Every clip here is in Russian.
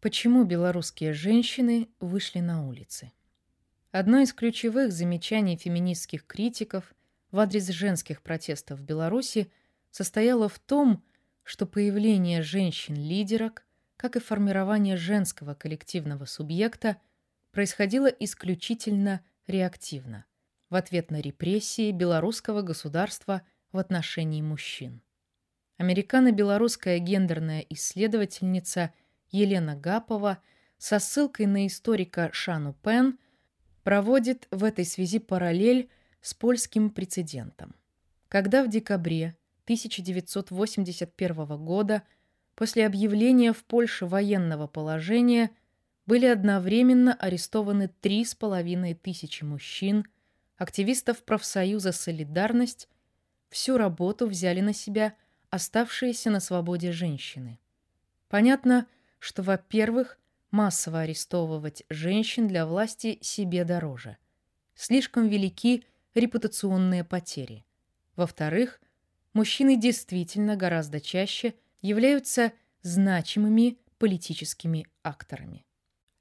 Почему белорусские женщины вышли на улицы? Одно из ключевых замечаний феминистских критиков в адрес женских протестов в Беларуси состояло в том, что появление женщин-лидерок, как и формирование женского коллективного субъекта, происходило исключительно реактивно, в ответ на репрессии белорусского государства в отношении мужчин. Американо-белорусская гендерная исследовательница – Елена Гапова со ссылкой на историка Шану Пен проводит в этой связи параллель с польским прецедентом. Когда в декабре 1981 года после объявления в Польше военного положения были одновременно арестованы три с половиной тысячи мужчин, активистов профсоюза «Солидарность», всю работу взяли на себя оставшиеся на свободе женщины. Понятно, что, во-первых, массово арестовывать женщин для власти себе дороже. Слишком велики репутационные потери. Во-вторых, мужчины действительно гораздо чаще являются значимыми политическими акторами.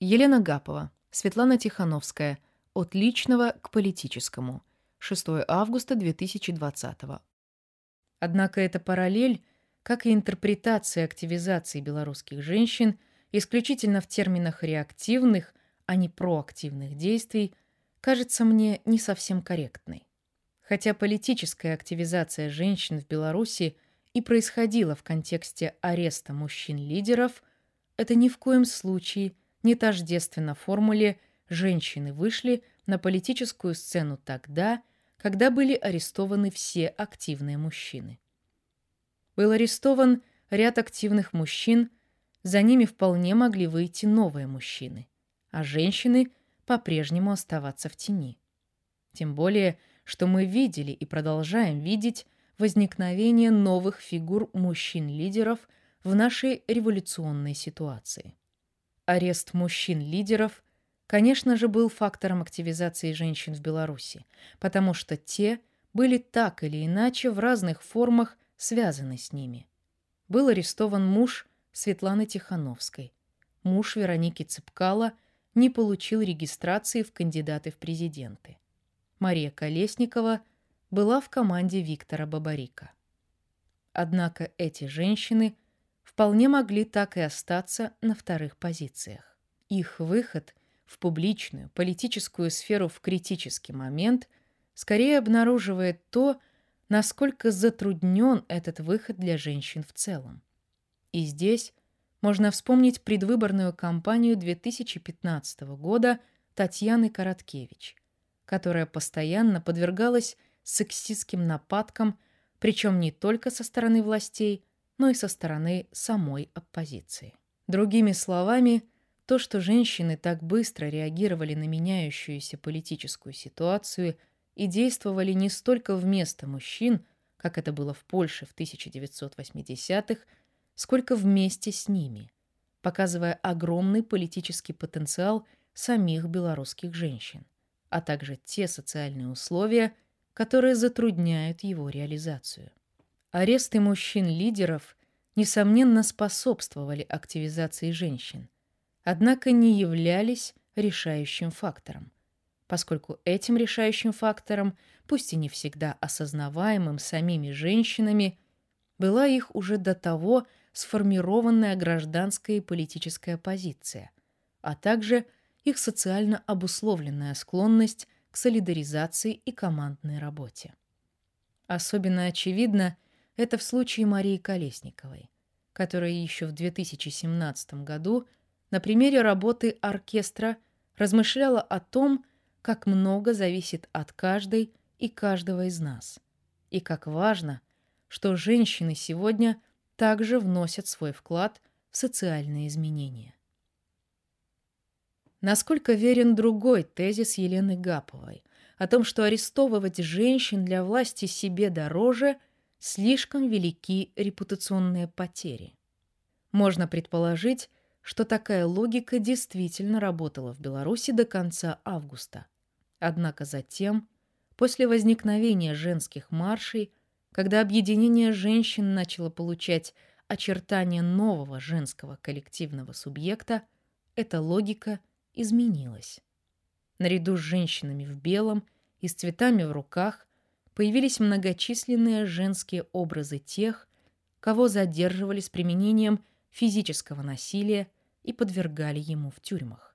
Елена Гапова, Светлана Тихановская. От личного к политическому. 6 августа 2020. Однако эта параллель – как и интерпретация активизации белорусских женщин исключительно в терминах реактивных, а не проактивных действий, кажется мне не совсем корректной. Хотя политическая активизация женщин в Беларуси и происходила в контексте ареста мужчин-лидеров, это ни в коем случае не тождественно формуле «женщины вышли на политическую сцену тогда, когда были арестованы все активные мужчины» был арестован ряд активных мужчин, за ними вполне могли выйти новые мужчины, а женщины по-прежнему оставаться в тени. Тем более, что мы видели и продолжаем видеть возникновение новых фигур мужчин-лидеров в нашей революционной ситуации. Арест мужчин-лидеров, конечно же, был фактором активизации женщин в Беларуси, потому что те были так или иначе в разных формах связаны с ними. Был арестован муж Светланы Тихановской. Муж Вероники Цыпкала не получил регистрации в кандидаты в президенты. Мария Колесникова была в команде Виктора Бабарика. Однако эти женщины вполне могли так и остаться на вторых позициях. Их выход в публичную политическую сферу в критический момент скорее обнаруживает то, насколько затруднен этот выход для женщин в целом. И здесь можно вспомнить предвыборную кампанию 2015 года Татьяны Короткевич, которая постоянно подвергалась сексистским нападкам, причем не только со стороны властей, но и со стороны самой оппозиции. Другими словами, то, что женщины так быстро реагировали на меняющуюся политическую ситуацию – и действовали не столько вместо мужчин, как это было в Польше в 1980-х, сколько вместе с ними, показывая огромный политический потенциал самих белорусских женщин, а также те социальные условия, которые затрудняют его реализацию. Аресты мужчин-лидеров, несомненно, способствовали активизации женщин, однако не являлись решающим фактором поскольку этим решающим фактором, пусть и не всегда осознаваемым самими женщинами, была их уже до того сформированная гражданская и политическая позиция, а также их социально обусловленная склонность к солидаризации и командной работе. Особенно очевидно это в случае Марии Колесниковой, которая еще в 2017 году на примере работы оркестра размышляла о том, как много зависит от каждой и каждого из нас. И как важно, что женщины сегодня также вносят свой вклад в социальные изменения. Насколько верен другой тезис Елены Гаповой о том, что арестовывать женщин для власти себе дороже слишком велики репутационные потери. Можно предположить, что такая логика действительно работала в Беларуси до конца августа. Однако затем, после возникновения женских маршей, когда объединение женщин начало получать очертания нового женского коллективного субъекта, эта логика изменилась. Наряду с женщинами в белом и с цветами в руках появились многочисленные женские образы тех, кого задерживали с применением физического насилия и подвергали ему в тюрьмах.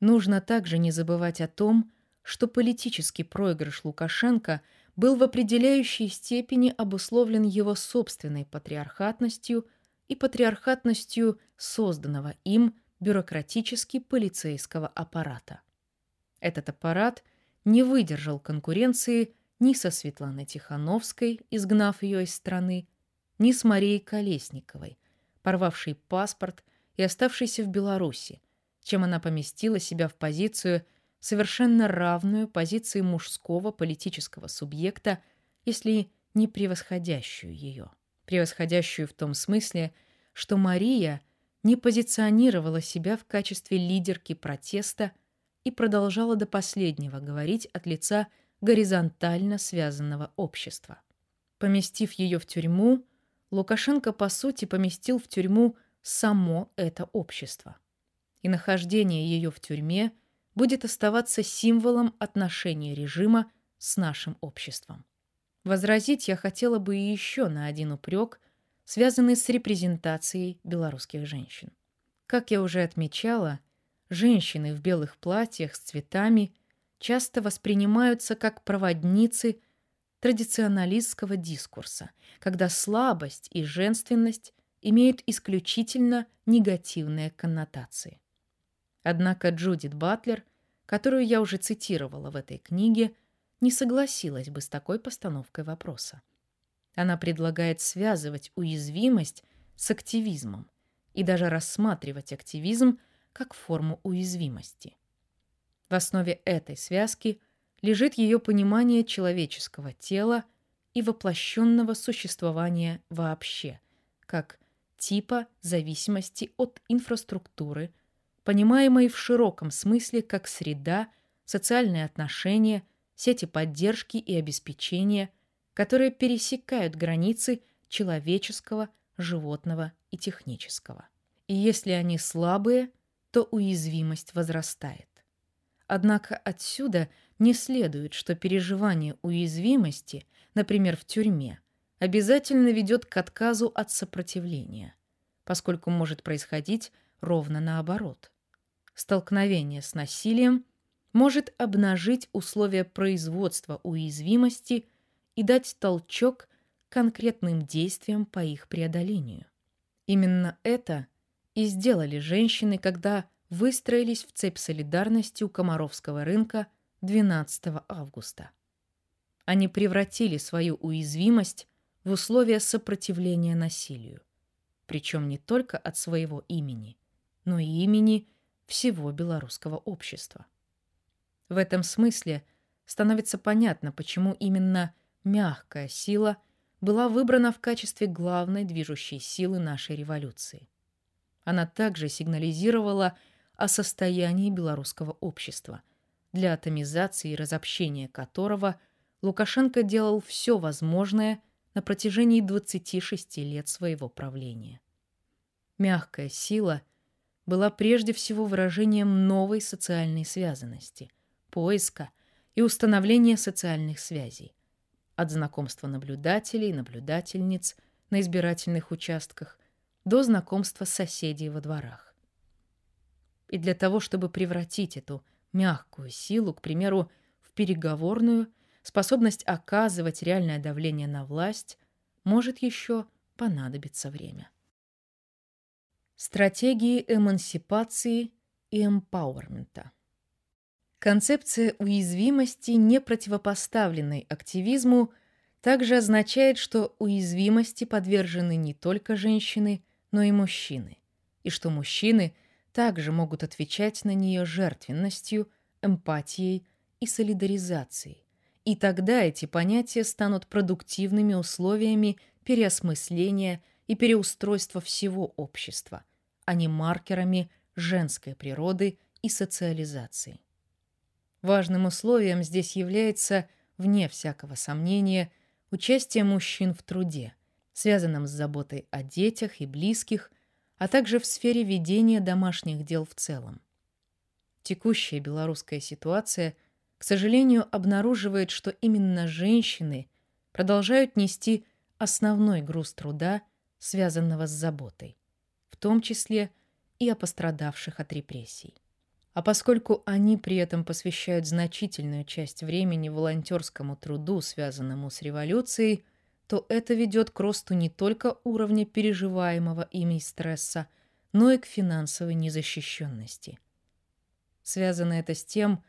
Нужно также не забывать о том, что политический проигрыш Лукашенко был в определяющей степени обусловлен его собственной патриархатностью и патриархатностью созданного им бюрократически полицейского аппарата. Этот аппарат не выдержал конкуренции ни со Светланой Тихановской, изгнав ее из страны, ни с Марией Колесниковой, порвавшей паспорт и оставшейся в Беларуси, чем она поместила себя в позицию, совершенно равную позиции мужского политического субъекта, если не превосходящую ее. Превосходящую в том смысле, что Мария не позиционировала себя в качестве лидерки протеста и продолжала до последнего говорить от лица горизонтально связанного общества. Поместив ее в тюрьму, Лукашенко, по сути, поместил в тюрьму само это общество. И нахождение ее в тюрьме будет оставаться символом отношения режима с нашим обществом. Возразить я хотела бы еще на один упрек, связанный с репрезентацией белорусских женщин. Как я уже отмечала, женщины в белых платьях с цветами часто воспринимаются как проводницы традиционалистского дискурса, когда слабость и женственность имеют исключительно негативные коннотации. Однако Джудит Батлер, которую я уже цитировала в этой книге, не согласилась бы с такой постановкой вопроса. Она предлагает связывать уязвимость с активизмом и даже рассматривать активизм как форму уязвимости. В основе этой связки лежит ее понимание человеческого тела и воплощенного существования вообще, как типа зависимости от инфраструктуры, понимаемой в широком смысле как среда, социальные отношения, сети поддержки и обеспечения, которые пересекают границы человеческого, животного и технического. И если они слабые, то уязвимость возрастает. Однако отсюда не следует, что переживание уязвимости, например, в тюрьме, обязательно ведет к отказу от сопротивления, поскольку может происходить ровно наоборот. Столкновение с насилием может обнажить условия производства уязвимости и дать толчок конкретным действиям по их преодолению. Именно это и сделали женщины, когда выстроились в цепь солидарности у Комаровского рынка 12 августа. Они превратили свою уязвимость в условия сопротивления насилию, причем не только от своего имени, но и имени всего белорусского общества. В этом смысле становится понятно, почему именно мягкая сила была выбрана в качестве главной движущей силы нашей революции. Она также сигнализировала о состоянии белорусского общества, для атомизации и разобщения которого Лукашенко делал все возможное на протяжении 26 лет своего правления. Мягкая сила была прежде всего выражением новой социальной связанности, поиска и установления социальных связей, от знакомства наблюдателей и наблюдательниц на избирательных участках до знакомства соседей во дворах. И для того, чтобы превратить эту мягкую силу, к примеру, в переговорную, способность оказывать реальное давление на власть, может еще понадобиться время. Стратегии эмансипации и эмпауэрмента. Концепция уязвимости, не противопоставленной активизму, также означает, что уязвимости подвержены не только женщины, но и мужчины, и что мужчины – также могут отвечать на нее жертвенностью, эмпатией и солидаризацией. И тогда эти понятия станут продуктивными условиями переосмысления и переустройства всего общества, а не маркерами женской природы и социализации. Важным условием здесь является, вне всякого сомнения, участие мужчин в труде, связанном с заботой о детях и близких, а также в сфере ведения домашних дел в целом. Текущая белорусская ситуация, к сожалению, обнаруживает, что именно женщины продолжают нести основной груз труда, связанного с заботой, в том числе и о пострадавших от репрессий. А поскольку они при этом посвящают значительную часть времени волонтерскому труду, связанному с революцией, то это ведет к росту не только уровня переживаемого ими стресса, но и к финансовой незащищенности. Связано это с тем, что,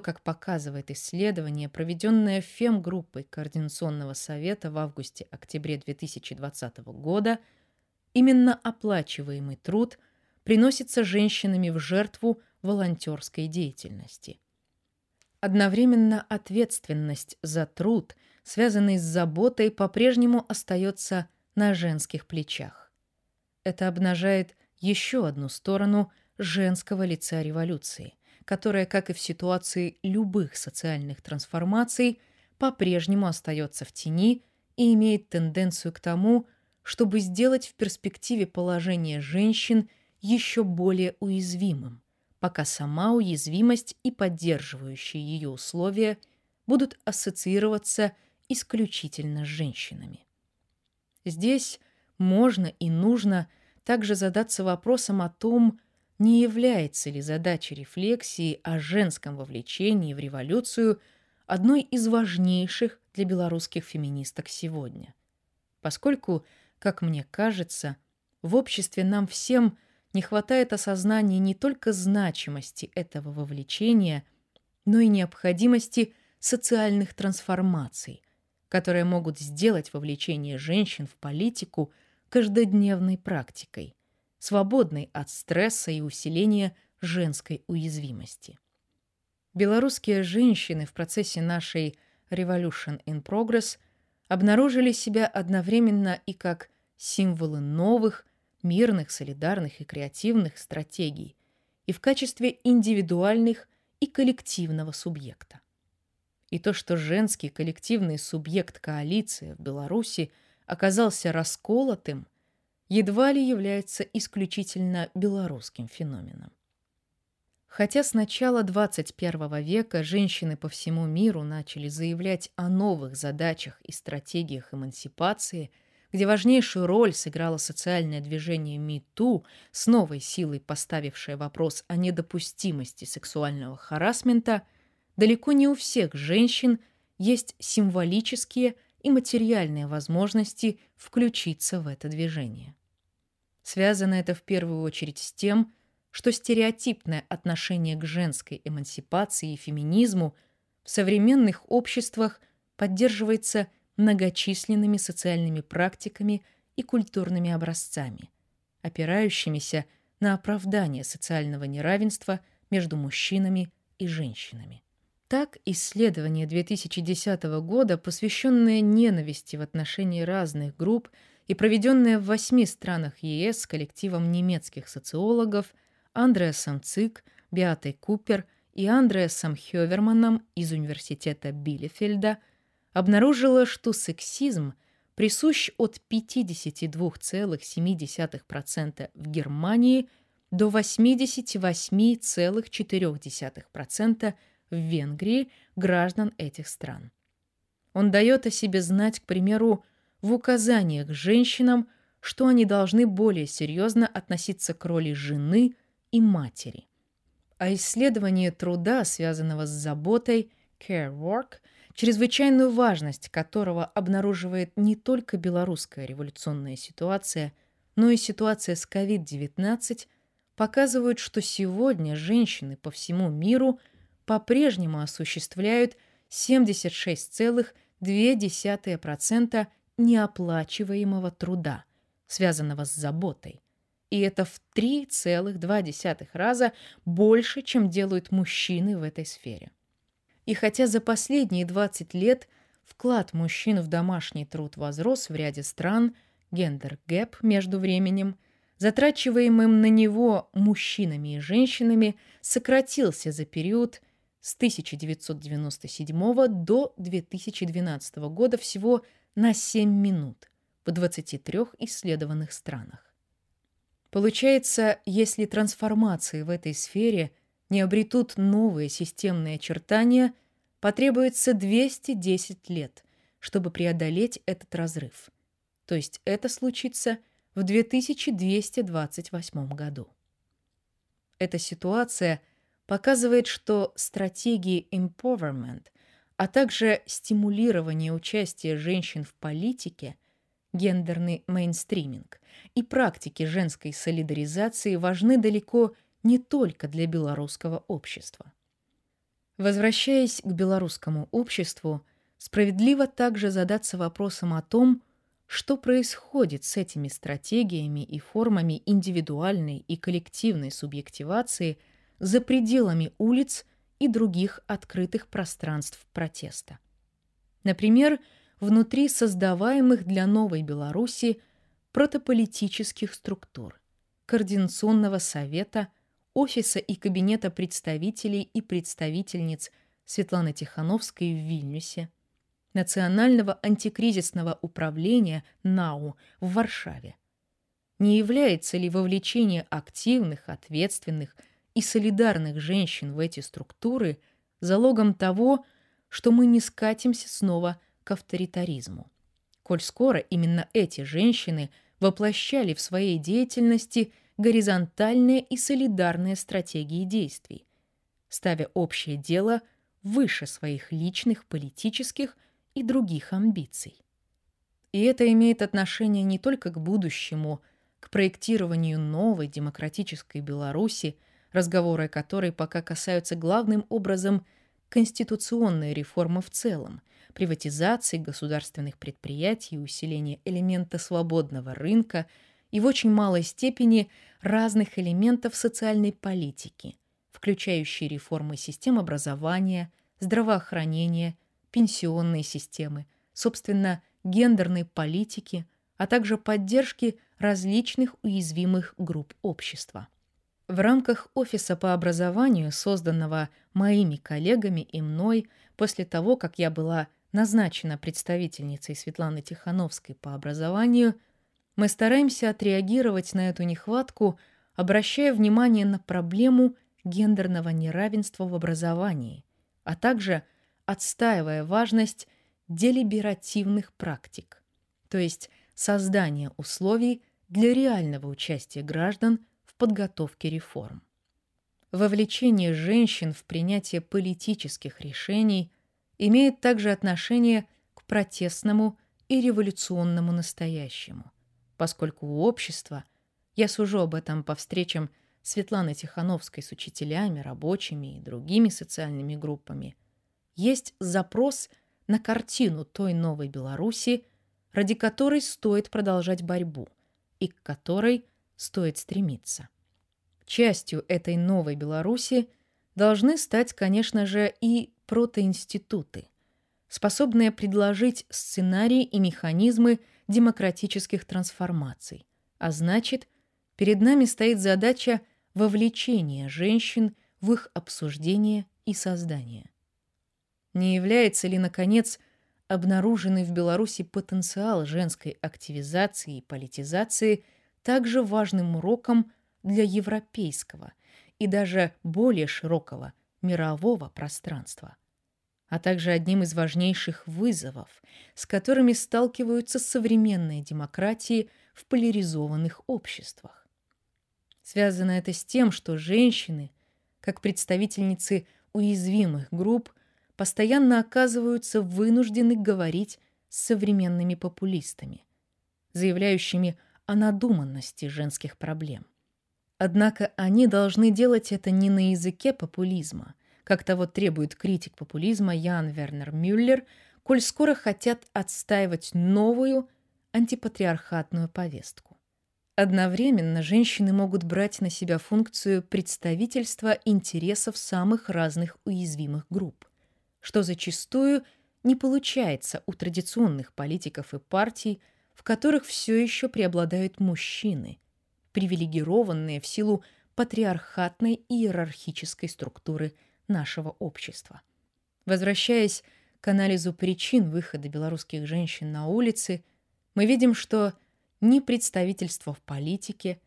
как показывает исследование, проведенное ФЕМ-группой Координационного совета в августе-октябре 2020 года, именно оплачиваемый труд приносится женщинами в жертву волонтерской деятельности. Одновременно ответственность за труд – связанный с заботой, по-прежнему остается на женских плечах. Это обнажает еще одну сторону женского лица революции, которая, как и в ситуации любых социальных трансформаций, по-прежнему остается в тени и имеет тенденцию к тому, чтобы сделать в перспективе положение женщин еще более уязвимым, пока сама уязвимость и поддерживающие ее условия будут ассоциироваться исключительно с женщинами. Здесь можно и нужно также задаться вопросом о том, не является ли задача рефлексии о женском вовлечении в революцию одной из важнейших для белорусских феминисток сегодня. Поскольку, как мне кажется, в обществе нам всем не хватает осознания не только значимости этого вовлечения, но и необходимости социальных трансформаций – которые могут сделать вовлечение женщин в политику каждодневной практикой, свободной от стресса и усиления женской уязвимости. Белорусские женщины в процессе нашей Revolution in Progress обнаружили себя одновременно и как символы новых, мирных, солидарных и креативных стратегий, и в качестве индивидуальных и коллективного субъекта и то, что женский коллективный субъект коалиции в Беларуси оказался расколотым, едва ли является исключительно белорусским феноменом. Хотя с начала 21 века женщины по всему миру начали заявлять о новых задачах и стратегиях эмансипации, где важнейшую роль сыграло социальное движение МИТУ, с новой силой поставившее вопрос о недопустимости сексуального харасмента – далеко не у всех женщин есть символические и материальные возможности включиться в это движение. Связано это в первую очередь с тем, что стереотипное отношение к женской эмансипации и феминизму в современных обществах поддерживается многочисленными социальными практиками и культурными образцами, опирающимися на оправдание социального неравенства между мужчинами и женщинами. Так, исследование 2010 года, посвященное ненависти в отношении разных групп и проведенное в восьми странах ЕС с коллективом немецких социологов Андреасом Цик, Беатой Купер и Андреасом Хёверманом из Университета Билефельда, обнаружило, что сексизм присущ от 52,7% в Германии до 88,4% в в Венгрии граждан этих стран. Он дает о себе знать, к примеру, в указаниях женщинам, что они должны более серьезно относиться к роли жены и матери. А исследование труда, связанного с заботой, care work, чрезвычайную важность которого обнаруживает не только белорусская революционная ситуация, но и ситуация с COVID-19, показывают, что сегодня женщины по всему миру – по-прежнему осуществляют 76,2% неоплачиваемого труда, связанного с заботой. И это в 3,2 раза больше, чем делают мужчины в этой сфере. И хотя за последние 20 лет вклад мужчин в домашний труд возрос в ряде стран, gender gap между временем, затрачиваемым на него мужчинами и женщинами, сократился за период с 1997 до 2012 года всего на 7 минут, в 23 исследованных странах. Получается, если трансформации в этой сфере не обретут новые системные очертания, потребуется 210 лет, чтобы преодолеть этот разрыв. То есть это случится в 2228 году. Эта ситуация показывает, что стратегии empowerment, а также стимулирование участия женщин в политике, гендерный мейнстриминг и практики женской солидаризации важны далеко не только для белорусского общества. Возвращаясь к белорусскому обществу, справедливо также задаться вопросом о том, что происходит с этими стратегиями и формами индивидуальной и коллективной субъективации за пределами улиц и других открытых пространств протеста. Например, внутри создаваемых для новой Беларуси протополитических структур, Координационного совета, Офиса и Кабинета представителей и представительниц Светланы Тихановской в Вильнюсе, Национального антикризисного управления НАУ в Варшаве. Не является ли вовлечение активных, ответственных и солидарных женщин в эти структуры залогом того, что мы не скатимся снова к авторитаризму? Коль скоро именно эти женщины воплощали в своей деятельности горизонтальные и солидарные стратегии действий, ставя общее дело выше своих личных политических и других амбиций. И это имеет отношение не только к будущему, к проектированию новой демократической Беларуси, разговоры о которой пока касаются главным образом конституционной реформы в целом, приватизации государственных предприятий, усиления элемента свободного рынка и в очень малой степени разных элементов социальной политики, включающие реформы систем образования, здравоохранения, пенсионной системы, собственно, гендерной политики, а также поддержки различных уязвимых групп общества. В рамках Офиса по образованию, созданного моими коллегами и мной после того, как я была назначена представительницей Светланы Тихановской по образованию, мы стараемся отреагировать на эту нехватку, обращая внимание на проблему гендерного неравенства в образовании, а также отстаивая важность делиберативных практик, то есть создания условий для реального участия граждан подготовке реформ. Вовлечение женщин в принятие политических решений имеет также отношение к протестному и революционному настоящему, поскольку у общества, я сужу об этом по встречам Светланы Тихановской с учителями, рабочими и другими социальными группами – есть запрос на картину той новой Беларуси, ради которой стоит продолжать борьбу и к которой стоит стремиться. Частью этой новой Беларуси должны стать, конечно же, и протоинституты, способные предложить сценарии и механизмы демократических трансформаций. А значит, перед нами стоит задача вовлечения женщин в их обсуждение и создание. Не является ли, наконец, обнаруженный в Беларуси потенциал женской активизации и политизации также важным уроком для европейского и даже более широкого мирового пространства, а также одним из важнейших вызовов, с которыми сталкиваются современные демократии в поляризованных обществах. Связано это с тем, что женщины, как представительницы уязвимых групп, постоянно оказываются вынуждены говорить с современными популистами, заявляющими о надуманности женских проблем. Однако они должны делать это не на языке популизма, как того требует критик популизма Ян Вернер Мюллер, коль скоро хотят отстаивать новую антипатриархатную повестку. Одновременно женщины могут брать на себя функцию представительства интересов самых разных уязвимых групп что зачастую не получается у традиционных политиков и партий, в которых все еще преобладают мужчины, привилегированные в силу патриархатной иерархической структуры нашего общества. Возвращаясь к анализу причин выхода белорусских женщин на улицы, мы видим, что ни представительство в политике,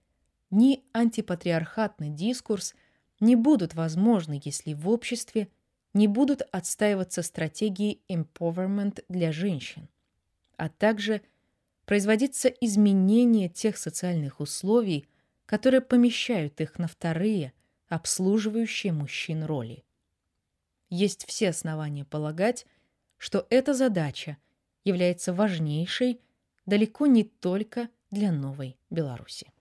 ни антипатриархатный дискурс не будут возможны, если в обществе не будут отстаиваться стратегии empowerment для женщин, а также производиться изменение тех социальных условий, которые помещают их на вторые, обслуживающие мужчин роли. Есть все основания полагать, что эта задача является важнейшей далеко не только для новой Беларуси.